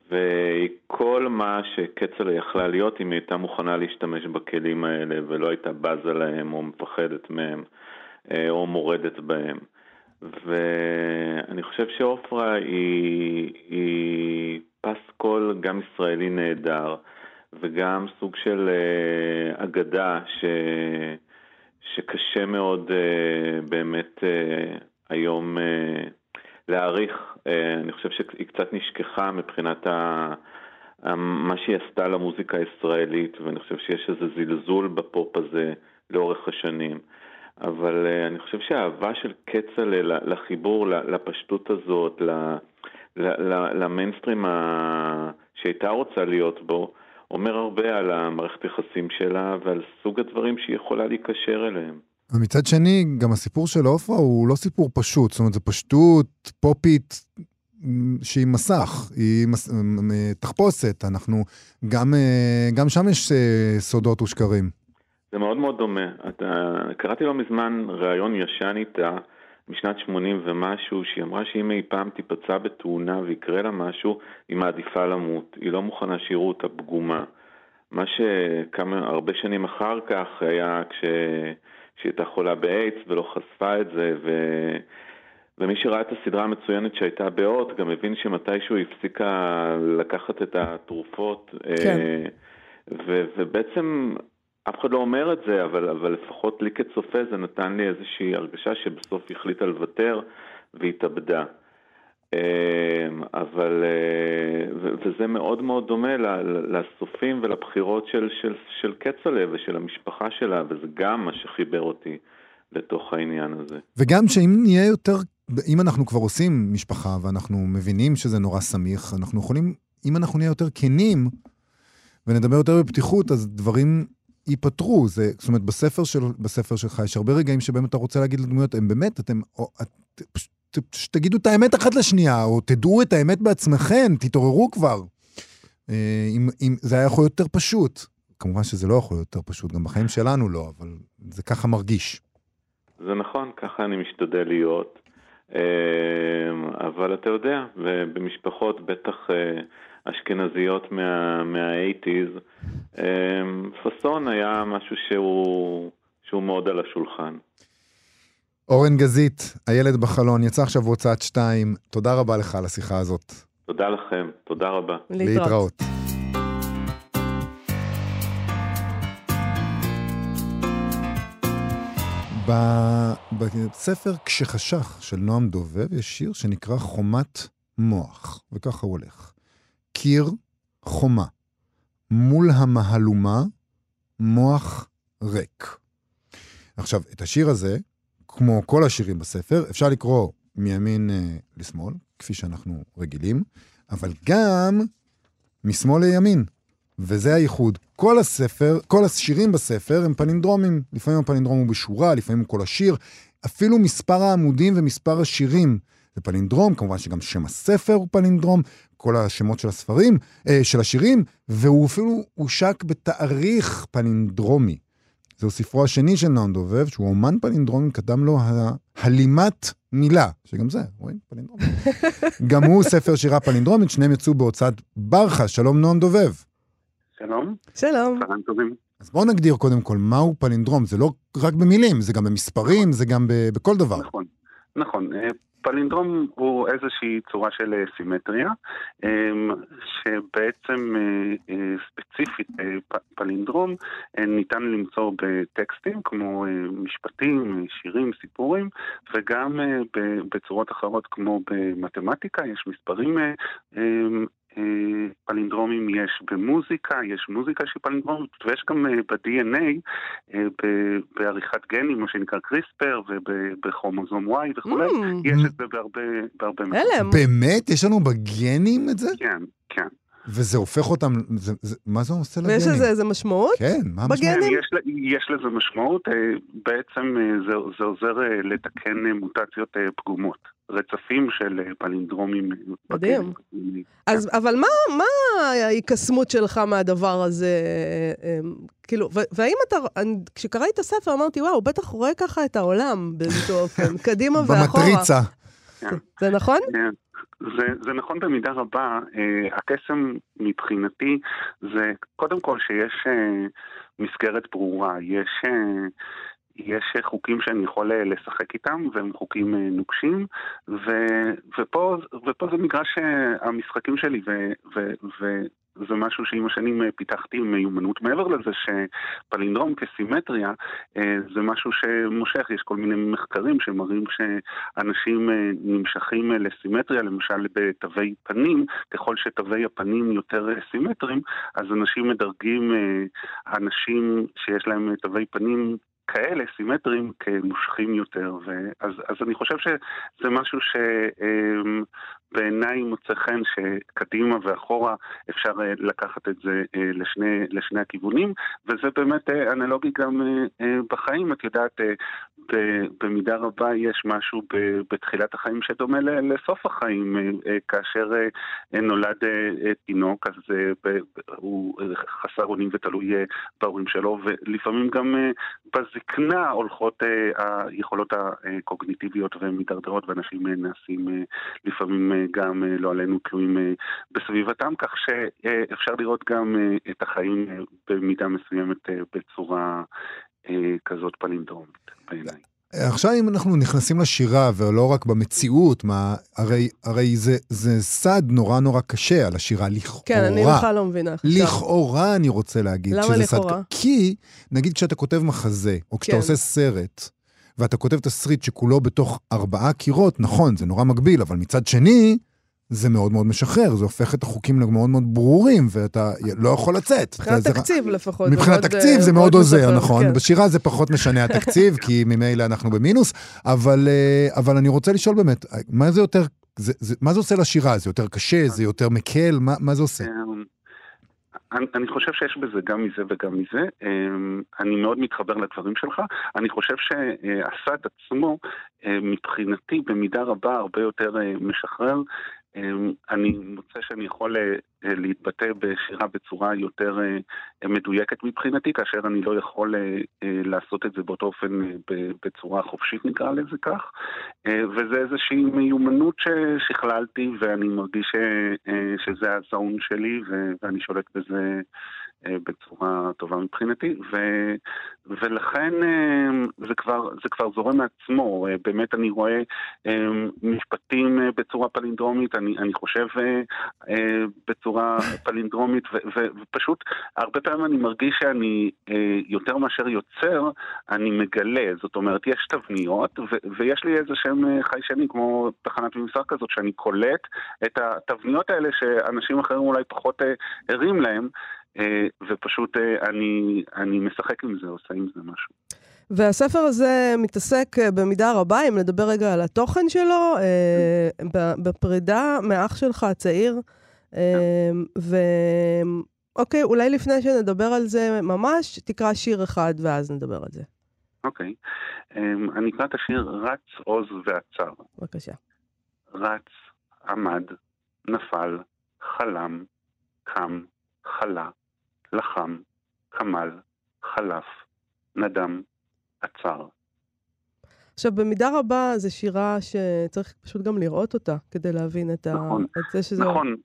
וכל מה שכצל'ה יכלה להיות, אם היא הייתה מוכנה להשתמש בכלים האלה ולא הייתה בזה להם או מפחדת מהם אה, או מורדת בהם. ואני חושב שעופרה היא, היא פסקול גם ישראלי נהדר, וגם סוג של uh, אגדה ש, שקשה מאוד uh, באמת היום להעריך. Uh, אני חושב שהיא קצת נשכחה מבחינת ה... מה שהיא עשתה למוזיקה הישראלית, ואני חושב שיש איזה זלזול בפופ הזה לאורך השנים. אבל uh, אני חושב שהאהבה של כצל'ה לחיבור, לפשטות הזאת, למיינסטרים שהייתה רוצה להיות בו, אומר הרבה על המערכת יחסים שלה ועל סוג הדברים שהיא יכולה להיקשר אליהם. ומצד שני, גם הסיפור של עופרה הוא לא סיפור פשוט, זאת אומרת, זו פשטות פופית שהיא מסך, היא מס... תחפושת, אנחנו, גם, אה, גם שם יש אה, סודות ושקרים. זה מאוד מאוד דומה. אתה, קראתי לא מזמן ראיון ישן איתה, משנת 80 ומשהו, שהיא אמרה שאם אי פעם תיפצע בתאונה ויקרה לה משהו, היא מעדיפה למות. היא לא מוכנה שיראו אותה פגומה. מה שכמה, הרבה שנים אחר כך היה כשהיא הייתה חולה באיידס ולא חשפה את זה, ו... ומי שראה את הסדרה המצוינת שהייתה באות, גם הבין שמתישהו היא הפסיקה לקחת את התרופות. כן. אה, ו... ובעצם אף אחד לא אומר את זה, אבל, אבל לפחות לי כצופה זה נתן לי איזושהי הרגשה שבסוף היא החליטה לוותר והתאבדה. אמ, אבל, אה, וזה מאוד מאוד דומה לסופים ולבחירות של, של, של כצל'ה ושל המשפחה שלה, וזה גם מה שחיבר אותי לתוך העניין הזה. וגם שאם נהיה יותר, אם אנחנו כבר עושים משפחה ואנחנו מבינים שזה נורא סמיך, אנחנו יכולים, אם אנחנו נהיה יותר כנים ונדבר יותר בפתיחות, אז דברים ייפתרו. זה, זאת אומרת, בספר, של, בספר שלך יש הרבה רגעים שבהם אתה רוצה להגיד לדמויות, הם באמת, אתם, או, את, פשוט תגידו את האמת אחת לשנייה, או תדעו את האמת בעצמכם, תתעוררו כבר. אה, אם, אם זה היה יכול להיות יותר פשוט. כמובן שזה לא יכול להיות יותר פשוט, גם בחיים שלנו לא, אבל זה ככה מרגיש. זה נכון, ככה אני משתדל להיות. אה, אבל אתה יודע, במשפחות בטח אה, אשכנזיות מה-80's, אמ, פאסון היה משהו שהוא, שהוא מאוד על השולחן. אורן גזית, הילד בחלון, יצא עכשיו בהוצאת שתיים. תודה רבה לך על השיחה הזאת. תודה לכם, תודה רבה. להתראות. בספר כשחשך של נועם דובב יש שיר שנקרא חומת מוח, וככה הוא הולך. קיר חומה. מול המהלומה, מוח ריק. עכשיו, את השיר הזה, כמו כל השירים בספר, אפשר לקרוא מימין אה, לשמאל, כפי שאנחנו רגילים, אבל גם משמאל לימין. וזה הייחוד. כל הספר, כל השירים בספר הם פנינדרומים. לפעמים הפנינדרום הוא בשורה, לפעמים הוא כל השיר. אפילו מספר העמודים ומספר השירים זה פלינדרום, כמובן שגם שם הספר הוא פלינדרום, כל השמות של הספרים, אה, של השירים, והוא אפילו הושק בתאריך פלינדרומי. זהו ספרו השני של נועם דובב, שהוא אומן פלינדרומי, קדם לו הלימת מילה, שגם זה, רואים? פלינדרומי. *laughs* גם הוא ספר שירה פלינדרומית, שניהם יצאו בהוצאת ברכה. שלום נועם דובב. שלום. שלום. צהריים טובים. אז בואו נגדיר קודם כל מהו פלינדרום. זה לא רק במילים, זה גם במספרים, זה גם בכל דבר. נכון, נכון. פלינדרום הוא איזושהי צורה של אה, סימטריה, אמ, שבעצם אה, אה, ספציפית פלינדרום ניתן למצוא בטקסטים כמו משפטים, שירים, סיפורים, וגם בצורות אחרות כמו במתמטיקה, יש מספרים אה, פלינדרומים יש במוזיקה, יש מוזיקה שהיא פלינדרומית, ויש גם אה, ב-DNA, אה, בעריכת גנים, מה שנקרא קריספר, ובכרומוזום Y וכולי, mm. יש את זה בהרבה, בהרבה מקומות. באמת? יש לנו בגנים את זה? כן, כן. וזה הופך אותם, זה, זה, מה זה עושה לגנים? ויש לזה איזה משמעות? כן, מה המשמעות? כן, יש, יש לזה משמעות, בעצם זה, זה עוזר לתקן מוטציות פגומות. רצפים של אה, פלינדרומים. מדהים. אז, אבל מה, מה ההיקסמות שלך מהדבר הזה? אה, כאילו, והאם אתה, כשקראתי את הספר אמרתי, וואו, הוא בטח רואה ככה את העולם באיזשהו אופן, *laughs* קדימה ואחורה. במטריצה. כן. זה נכון? כן. זה, זה נכון במידה רבה. Uh, הקסם מבחינתי זה קודם כל שיש uh, מסגרת ברורה, יש, uh, יש חוקים שאני יכול לשחק איתם, והם חוקים נוקשים, ו, ופה, ופה זה מגרש המשחקים שלי, ו, ו, ו, זה משהו שעם השנים אה, פיתחתי מיומנות. מעבר לזה שפלינדרום כסימטריה אה, זה משהו שמושך, יש כל מיני מחקרים שמראים שאנשים אה, נמשכים לסימטריה, למשל בתווי פנים, ככל שתווי הפנים יותר סימטריים, אז אנשים מדרגים אנשים שיש להם תווי פנים כאלה סימטריים כמושכים יותר, ואז, אז אני חושב שזה משהו שבעיניי מוצא חן שקדימה ואחורה אפשר אה, לקחת את זה אה, לשני, לשני הכיוונים, וזה באמת אה, אנלוגי גם בחיים, את יודעת, במידה רבה יש משהו בתחילת החיים שדומה לסוף החיים, כאשר נולד תינוק, אז הוא חסר אונים ותלוי בהורים שלו, ולפעמים גם בזקנה הולכות היכולות הקוגניטיביות ומידרדרות, ואנשים נעשים לפעמים גם, לא עלינו, תלויים בסביבתם, כך שאפשר לראות גם את החיים במידה מסוימת בצורה כזאת פלינדרומית. בעיניי. עכשיו אם אנחנו נכנסים לשירה ולא רק במציאות, מה, הרי, הרי זה, זה סד נורא נורא קשה על השירה, לכאורה. כן, אני בכלל לא מבינה עכשיו. לכאורה אני רוצה להגיד. למה לכאורה? סד, כי נגיד כשאתה כותב מחזה, או כשאתה כן. עושה סרט, ואתה כותב תסריט שכולו בתוך ארבעה קירות, נכון, זה נורא מגביל, אבל מצד שני, זה מאוד מאוד משחרר, זה הופך את החוקים למאוד מאוד ברורים, ואתה לא יכול לצאת. מבחינת תקציב זה... לפחות. מבחינת תקציב אה, זה מאוד עוזר, נכון. כן. בשירה זה פחות משנה התקציב, כי ממילא אנחנו במינוס, אבל, אה, אבל אני רוצה לשאול באמת, מה זה יותר, זה, זה, מה זה עושה לשירה? זה יותר קשה? זה יותר מקל? מה, מה זה עושה? אמ, אני, אני חושב שיש בזה גם מזה וגם מזה. אמ, אני מאוד מתחבר לדברים שלך. אני חושב שהסד עצמו, מבחינתי, במידה רבה הרבה יותר משחרר. אמ, אני מוצא שאני יכול אה, אה, להתבטא בשירה בצורה יותר אה, מדויקת מבחינתי, כאשר אני לא יכול לעשות את זה באותו אופן בצורה חופשית נקרא לזה כך. וזה איזושהי מיומנות ששכללתי ואני מרגיש שזה הזון שלי ואני שולט בזה בצורה טובה מבחינתי, ו, ולכן אה, זה כבר, זה כבר זורם מעצמו, אה, באמת אני רואה משפטים בצורה פלינדרומית, אני, אני חושב בצורה *laughs* פלינדרומית, ו, ו, ופשוט הרבה פעמים אני מרגיש שאני יותר מאשר יוצר, אני מגלה, זאת אומרת יש תבניות, ו, ויש לי איזה שהם חיישנים כמו תחנת ממסר כזאת, שאני קולט את התבניות האלה שאנשים אחרים אולי פחות ערים להם. אה, ופשוט אה, אני, אני משחק עם זה, עושה עם זה משהו. והספר הזה מתעסק אה, במידה רבה, אם נדבר רגע על התוכן שלו, בפרידה מאח שלך הצעיר. ואוקיי, אולי לפני שנדבר על זה ממש, תקרא שיר אחד ואז נדבר על זה. אוקיי. אני אקרא את השיר רץ, עוז ועצר. בבקשה. רץ, עמד, נפל, חלם, קם, חלה, לחם, כמל, חלף, נדם, עצר. עכשיו, במידה רבה זו שירה שצריך פשוט גם לראות אותה כדי להבין את, נכון, ה... את זה שזה... נכון.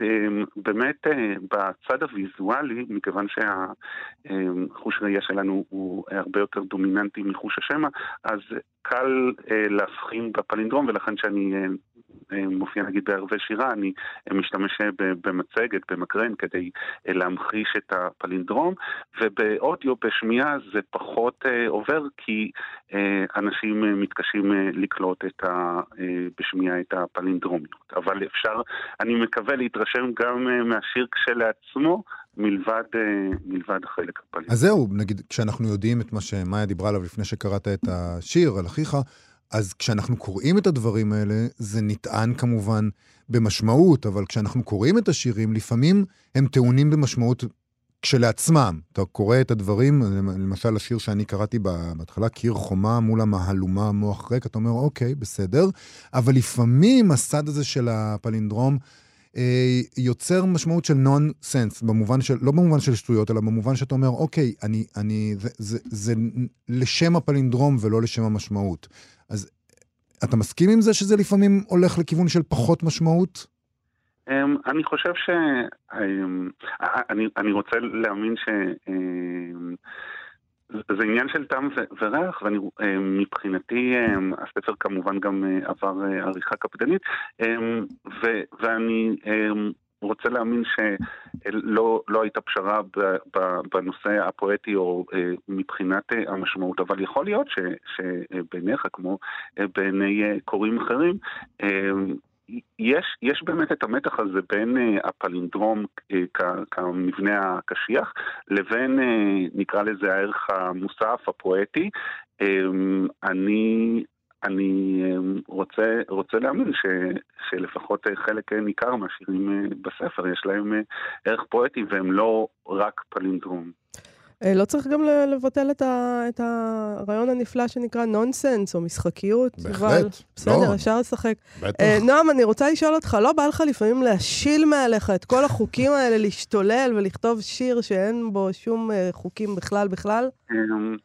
אמ, באמת אה, בצד הוויזואלי, מכיוון שהחוש ראייה שלנו הוא הרבה יותר דומיננטי מחוש השמע, אז קל אה, להבחין בפלינדרום, ולכן כשאני אה, מופיע נגיד בערבי שירה, אני משתמש במצגת, במקרן, כדי להמחיש את הפלינדרום, ובאודיו, בשמיעה, זה פחות עובר, כי אנשים מתקשים לקלוט את ה, בשמיעה את הפלינדרומיות. אבל אפשר, אני מקווה להתרשם גם מהשיר כשלעצמו, מלבד, מלבד החלק הפלינדרומי. אז זהו, נגיד, כשאנחנו יודעים את מה שמאיה דיברה עליו לפני שקראת את השיר על אחיך, אז כשאנחנו קוראים את הדברים האלה, זה נטען כמובן במשמעות, אבל כשאנחנו קוראים את השירים, לפעמים הם טעונים במשמעות כשלעצמם. אתה קורא את הדברים, למשל השיר שאני קראתי בהתחלה, קיר חומה מול המהלומה, מוח ריק, אתה אומר, אוקיי, בסדר, אבל לפעמים הסד הזה של הפלינדרום, אה, יוצר משמעות של נון סנס, במובן של, לא במובן של שטויות, אלא במובן שאתה אומר, אוקיי, אני, אני, זה, זה, זה לשם הפלינדרום ולא לשם המשמעות. אז אתה מסכים עם זה שזה לפעמים הולך לכיוון של פחות משמעות? Um, אני חושב ש... Um, אני, אני רוצה להאמין ש... Um, זה עניין של טעם וריח, ומבחינתי הספר כמובן גם עבר עריכה קפדנית, ואני רוצה להאמין שלא לא הייתה פשרה בנושא הפואטי או מבחינת המשמעות, אבל יכול להיות ש, שבעיניך, כמו בעיני קוראים אחרים, יש, יש באמת את המתח הזה בין uh, הפלינדרום uh, כמבנה הקשיח לבין, uh, נקרא לזה, הערך המוסף, הפואטי. Uh, אני, אני uh, רוצה, רוצה להאמין ש, שלפחות uh, חלק uh, ניכר מהשירים uh, בספר יש להם ערך פואטי והם לא רק פלינדרום. אה, לא צריך גם לבטל את, ה, את הרעיון הנפלא שנקרא נונסנס או משחקיות. בהחלט. אבל בסדר, לא. אפשר לשחק. בטח. נועם, אני רוצה לשאול אותך, לא בא לך לפעמים להשיל מעליך את כל החוקים האלה, להשתולל ולכתוב שיר שאין בו שום חוקים בכלל בכלל? אמ,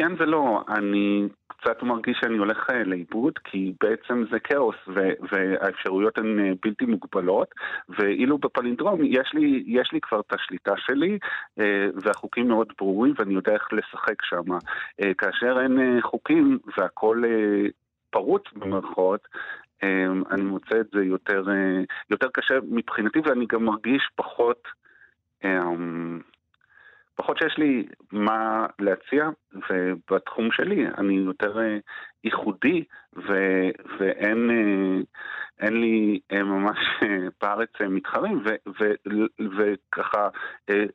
כן ולא, אני קצת מרגיש שאני הולך אה, לאיבוד, כי בעצם זה כאוס, ו- והאפשרויות הן אה, בלתי מוגבלות, ואילו בפלינדרום יש לי, יש לי כבר את השליטה שלי, אה, והחוקים מאוד ברורים, ואני יודע איך לשחק שם. כאשר אין חוקים והכל פרוץ במרכאות, אני מוצא את זה יותר, יותר קשה מבחינתי, ואני גם מרגיש פחות... פחות שיש לי מה להציע, ובתחום שלי אני יותר אה, ייחודי, ו, ואין אה, לי אה, ממש בארץ מתחרים, ו, ו, וככה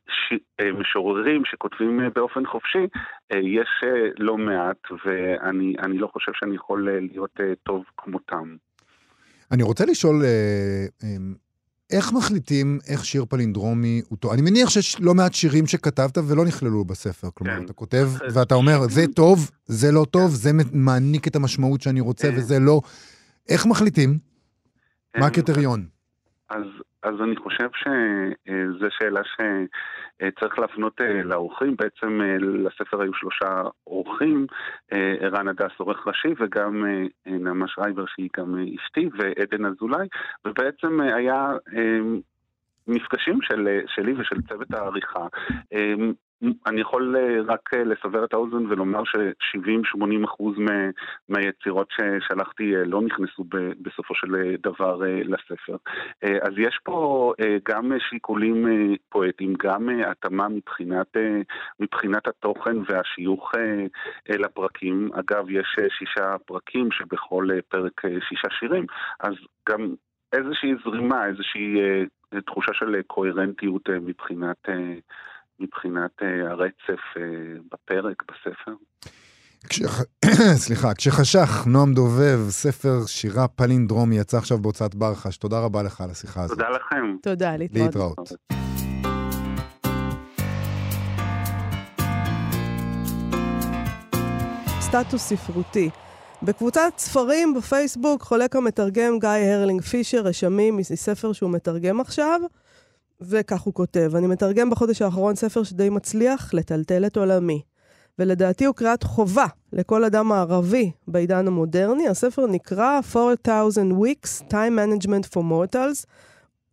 ש, משוררים שכותבים באופן חופשי, יש לא מעט, ואני לא חושב שאני יכול להיות טוב כמותם. אני רוצה לשאול, איך מחליטים איך שיר פלינדרומי הוא טוב? אני מניח שיש לא מעט שירים שכתבת ולא נכללו בספר. כלומר, כן. אתה כותב ואתה אומר, זה *laughs* טוב, זה לא טוב, זה מעניק את המשמעות שאני רוצה כן. וזה לא. איך מחליטים? מה כן. הקריטריון? אז אז אני חושב שזו שאלה שצריך להפנות אה, לאורחים. בעצם אה, לספר היו שלושה אורחים, אה, ערן הדס עורך ראשי וגם נעמה שרייבר שהיא גם אשתי ועדן אזולאי, ובעצם היה מפגשים של, שלי ושל צוות העריכה. אני יכול אה, רק אה, לסבר את האוזן ולומר ש-70-80 אחוז מהיצירות ששלחתי אה, לא נכנסו בסופו של דבר לספר. אז יש פה גם שיקולים פואטיים, גם התאמה מבחינת, מבחינת התוכן והשיוך לפרקים. אגב, יש שישה פרקים שבכל פרק שישה שירים, אז גם איזושהי זרימה, איזושהי תחושה של קוהרנטיות מבחינת... מבחינת אה, הרצף אה, בפרק, בספר. כשח... *coughs* סליחה, כשחשך, נועם דובב, ספר שירה פלינדרומי, יצא עכשיו בהוצאת ברחש. תודה רבה לך על השיחה הזאת. תודה לכם. תודה, להתראות. להתראות. סטטוס ספרותי. בקבוצת ספרים בפייסבוק חולק המתרגם גיא הרלינג פישר רשמים מספר שהוא מתרגם עכשיו. וכך הוא כותב, אני מתרגם בחודש האחרון ספר שדי מצליח לטלטל את עולמי. ולדעתי הוא קריאת חובה לכל אדם הערבי בעידן המודרני. הספר נקרא 4,000 Weeks, Time Management for Mortals.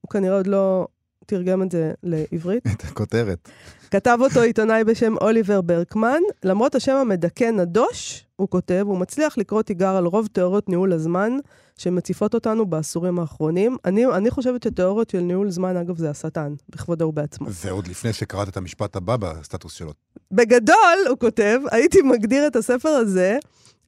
הוא כנראה עוד לא תרגם את זה לעברית. את הכותרת. כתב אותו עיתונאי בשם אוליבר ברקמן. למרות השם המדכא נדוש, הוא כותב, הוא מצליח לקרוא תיגר על רוב תיאוריות ניהול הזמן שמציפות אותנו בעשורים האחרונים. אני, אני חושבת שתיאוריות של ניהול זמן, אגב, זה השטן, בכבודו ובעצמו. זה עוד לפני שקראת את המשפט הבא בסטטוס שלו. בגדול, הוא כותב, הייתי מגדיר את הספר הזה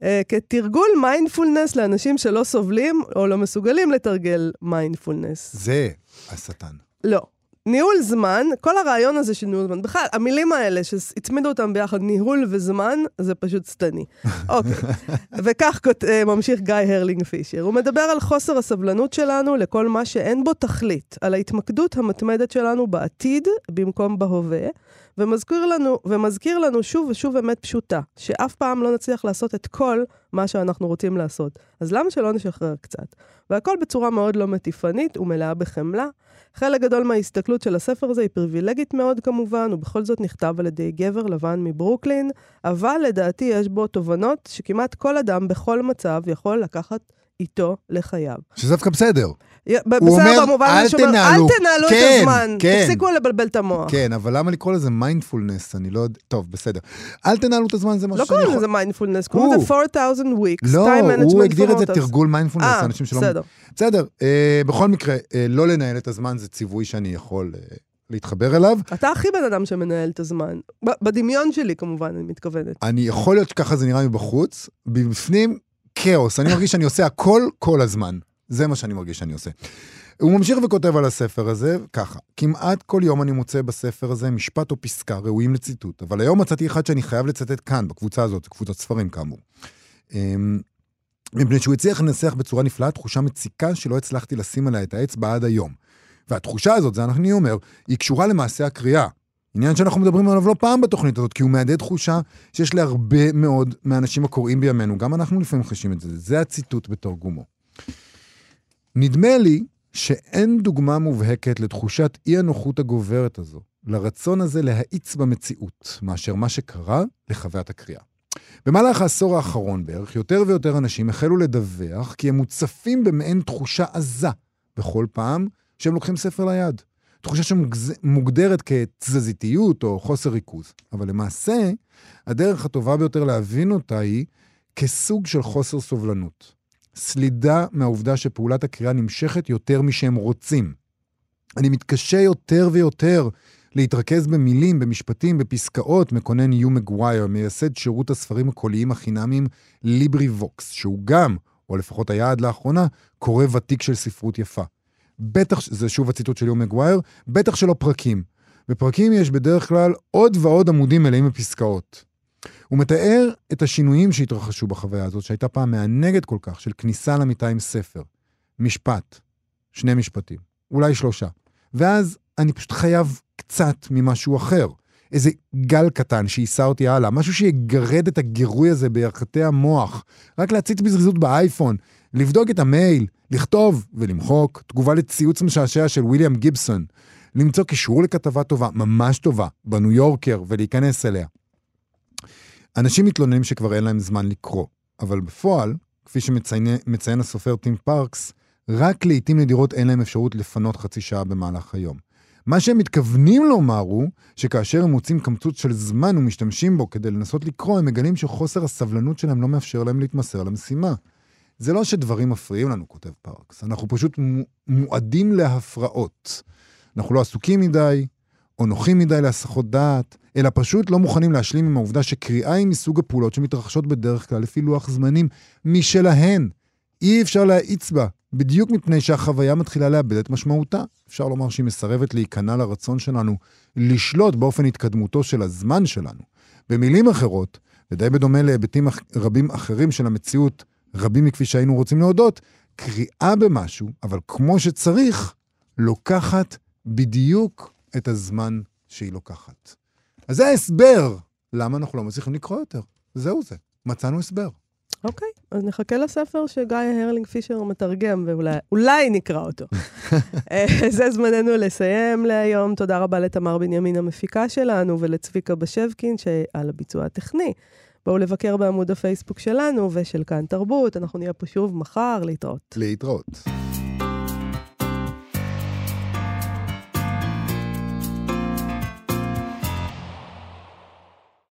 אה, כתרגול מיינדפולנס לאנשים שלא סובלים או לא מסוגלים לתרגל מיינדפולנס. זה השטן. לא. ניהול זמן, כל הרעיון הזה של ניהול זמן, בכלל, המילים האלה שהצמידו אותם ביחד, ניהול וזמן, זה פשוט שטני. *laughs* אוקיי. וכך uh, ממשיך גיא הרלינג פישר. הוא מדבר על חוסר הסבלנות שלנו לכל מה שאין בו תכלית, על ההתמקדות המתמדת שלנו בעתיד במקום בהווה, ומזכיר לנו, ומזכיר לנו שוב ושוב אמת פשוטה, שאף פעם לא נצליח לעשות את כל מה שאנחנו רוצים לעשות. אז למה שלא נשחרר קצת? והכל בצורה מאוד לא מטיפנית ומלאה בחמלה. חלק גדול מההסתכלות של הספר הזה היא פריבילגית מאוד כמובן, ובכל זאת נכתב על ידי גבר לבן מברוקלין, אבל לדעתי יש בו תובנות שכמעט כל אדם בכל מצב יכול לקחת איתו לחייו. שזה דווקא בסדר. הוא אומר, במובן "אל תנהלו." אל תנהלו כן, את הזמן, כן. תפסיקו לבלבל את המוח. כן, אבל למה לקרוא לזה מיינדפולנס? אני לא יודע... טוב, בסדר. אל תנהלו את הזמן, זה משהו לא שאני קוראים יכול... לזה מיינדפולנס, קוראים לזה 4,000 weeks, לא, time management הוא הגדיר את זה for. תרגול מיינדפולנס, אה, אנשים שלא... בסדר. בסדר, אה, בכל מקרה, אה, לא לנהל את הזמן זה ציווי שאני יכול אה, להתחבר אליו. אתה הכי בן אדם שמנהל את הזמן. בדמיון שלי, כמובן, אני מתכוונת. אני יכול להיות שככה זה נראה מבחוץ, בפנים כאוס, אני מרגיש שאני עושה הכל כל הזמן. זה מה שאני מרגיש שאני עושה. הוא ממשיך וכותב על הספר הזה ככה, כמעט כל יום אני מוצא בספר הזה משפט או פסקה ראויים לציטוט, אבל היום מצאתי אחד שאני חייב לצטט כאן, בקבוצה הזאת, קבוצת ספרים כאמור. אמ, מפני שהוא הצליח לנסח בצורה נפלאה תחושה מציקה שלא הצלחתי לשים עליה את האצבע עד היום. והתחושה הזאת, זה אני אומר, היא קשורה למעשה הקריאה. עניין שאנחנו מדברים עליו לא פעם בתוכנית הזאת, כי הוא מהדהד תחושה שיש להרבה מאוד מהאנשים הקוראים בימינו, גם אנחנו לפעמים חשים את זה, זה הציטוט בתרגומו. נדמה לי שאין דוגמה מובהקת לתחושת אי הנוחות הגוברת הזו, לרצון הזה להאיץ במציאות, מאשר מה שקרה לחוויית הקריאה. במהלך העשור האחרון בערך, יותר ויותר אנשים החלו לדווח כי הם מוצפים במעין תחושה עזה בכל פעם שהם לוקחים ספר ליד. תחושה שמוגדרת כתזזיתיות או חוסר ריכוז. אבל למעשה, הדרך הטובה ביותר להבין אותה היא כסוג של חוסר סובלנות. סלידה מהעובדה שפעולת הקריאה נמשכת יותר משהם רוצים. אני מתקשה יותר ויותר להתרכז במילים, במשפטים, בפסקאות, מקונן יו מגווייר, מייסד שירות הספרים הקוליים החינמיים ליברי ווקס, שהוא גם, או לפחות היה עד לאחרונה, קורא ותיק של ספרות יפה. בטח, זה שוב הציטוט של יו מגווייר, בטח שלא פרקים. בפרקים יש בדרך כלל עוד ועוד עמודים מלאים בפסקאות. הוא מתאר את השינויים שהתרחשו בחוויה הזאת, שהייתה פעם מענגת כל כך, של כניסה למיטה עם ספר. משפט, שני משפטים, אולי שלושה. ואז אני פשוט חייב קצת ממשהו אחר. איזה גל קטן שיישא אותי הלאה, משהו שיגרד את הגירוי הזה בירכתי המוח. רק להציץ בזריזות באייפון, לבדוק את המייל, לכתוב ולמחוק, תגובה לציוץ משעשע של ויליאם גיבסון, למצוא קישור לכתבה טובה, ממש טובה, בניו יורקר, ולהיכנס אליה. אנשים מתלוננים שכבר אין להם זמן לקרוא, אבל בפועל, כפי שמציין הסופר טים פארקס, רק לעיתים נדירות אין להם אפשרות לפנות חצי שעה במהלך היום. מה שהם מתכוונים לומר הוא שכאשר הם מוצאים קמצוץ של זמן ומשתמשים בו כדי לנסות לקרוא, הם מגלים שחוסר הסבלנות שלהם לא מאפשר להם להתמסר למשימה. זה לא שדברים מפריעים לנו, כותב פארקס, אנחנו פשוט מועדים להפרעות. אנחנו לא עסוקים מדי, או נוחים מדי להסחות דעת, אלא פשוט לא מוכנים להשלים עם העובדה שקריאה היא מסוג הפעולות שמתרחשות בדרך כלל לפי לוח זמנים משלהן. אי אפשר להאיץ בה, בדיוק מפני שהחוויה מתחילה לאבד את משמעותה. אפשר לומר שהיא מסרבת להיכנע לרצון שלנו לשלוט באופן התקדמותו של הזמן שלנו. במילים אחרות, ודי בדומה להיבטים רבים אחרים של המציאות, רבים מכפי שהיינו רוצים להודות, קריאה במשהו, אבל כמו שצריך, לוקחת בדיוק את הזמן שהיא לוקחת. אז זה ההסבר למה אנחנו לא מצליחים לקרוא יותר. זהו זה, מצאנו הסבר. אוקיי, אז נחכה לספר שגיא הרלינג פישר מתרגם, ואולי נקרא אותו. *laughs* אה, זה זמננו לסיים להיום. תודה רבה לתמר בנימין המפיקה שלנו ולצביקה בשבקין שעל הביצוע הטכני. בואו לבקר בעמוד הפייסבוק שלנו ושל כאן תרבות, אנחנו נהיה פה שוב מחר להתראות. להתראות.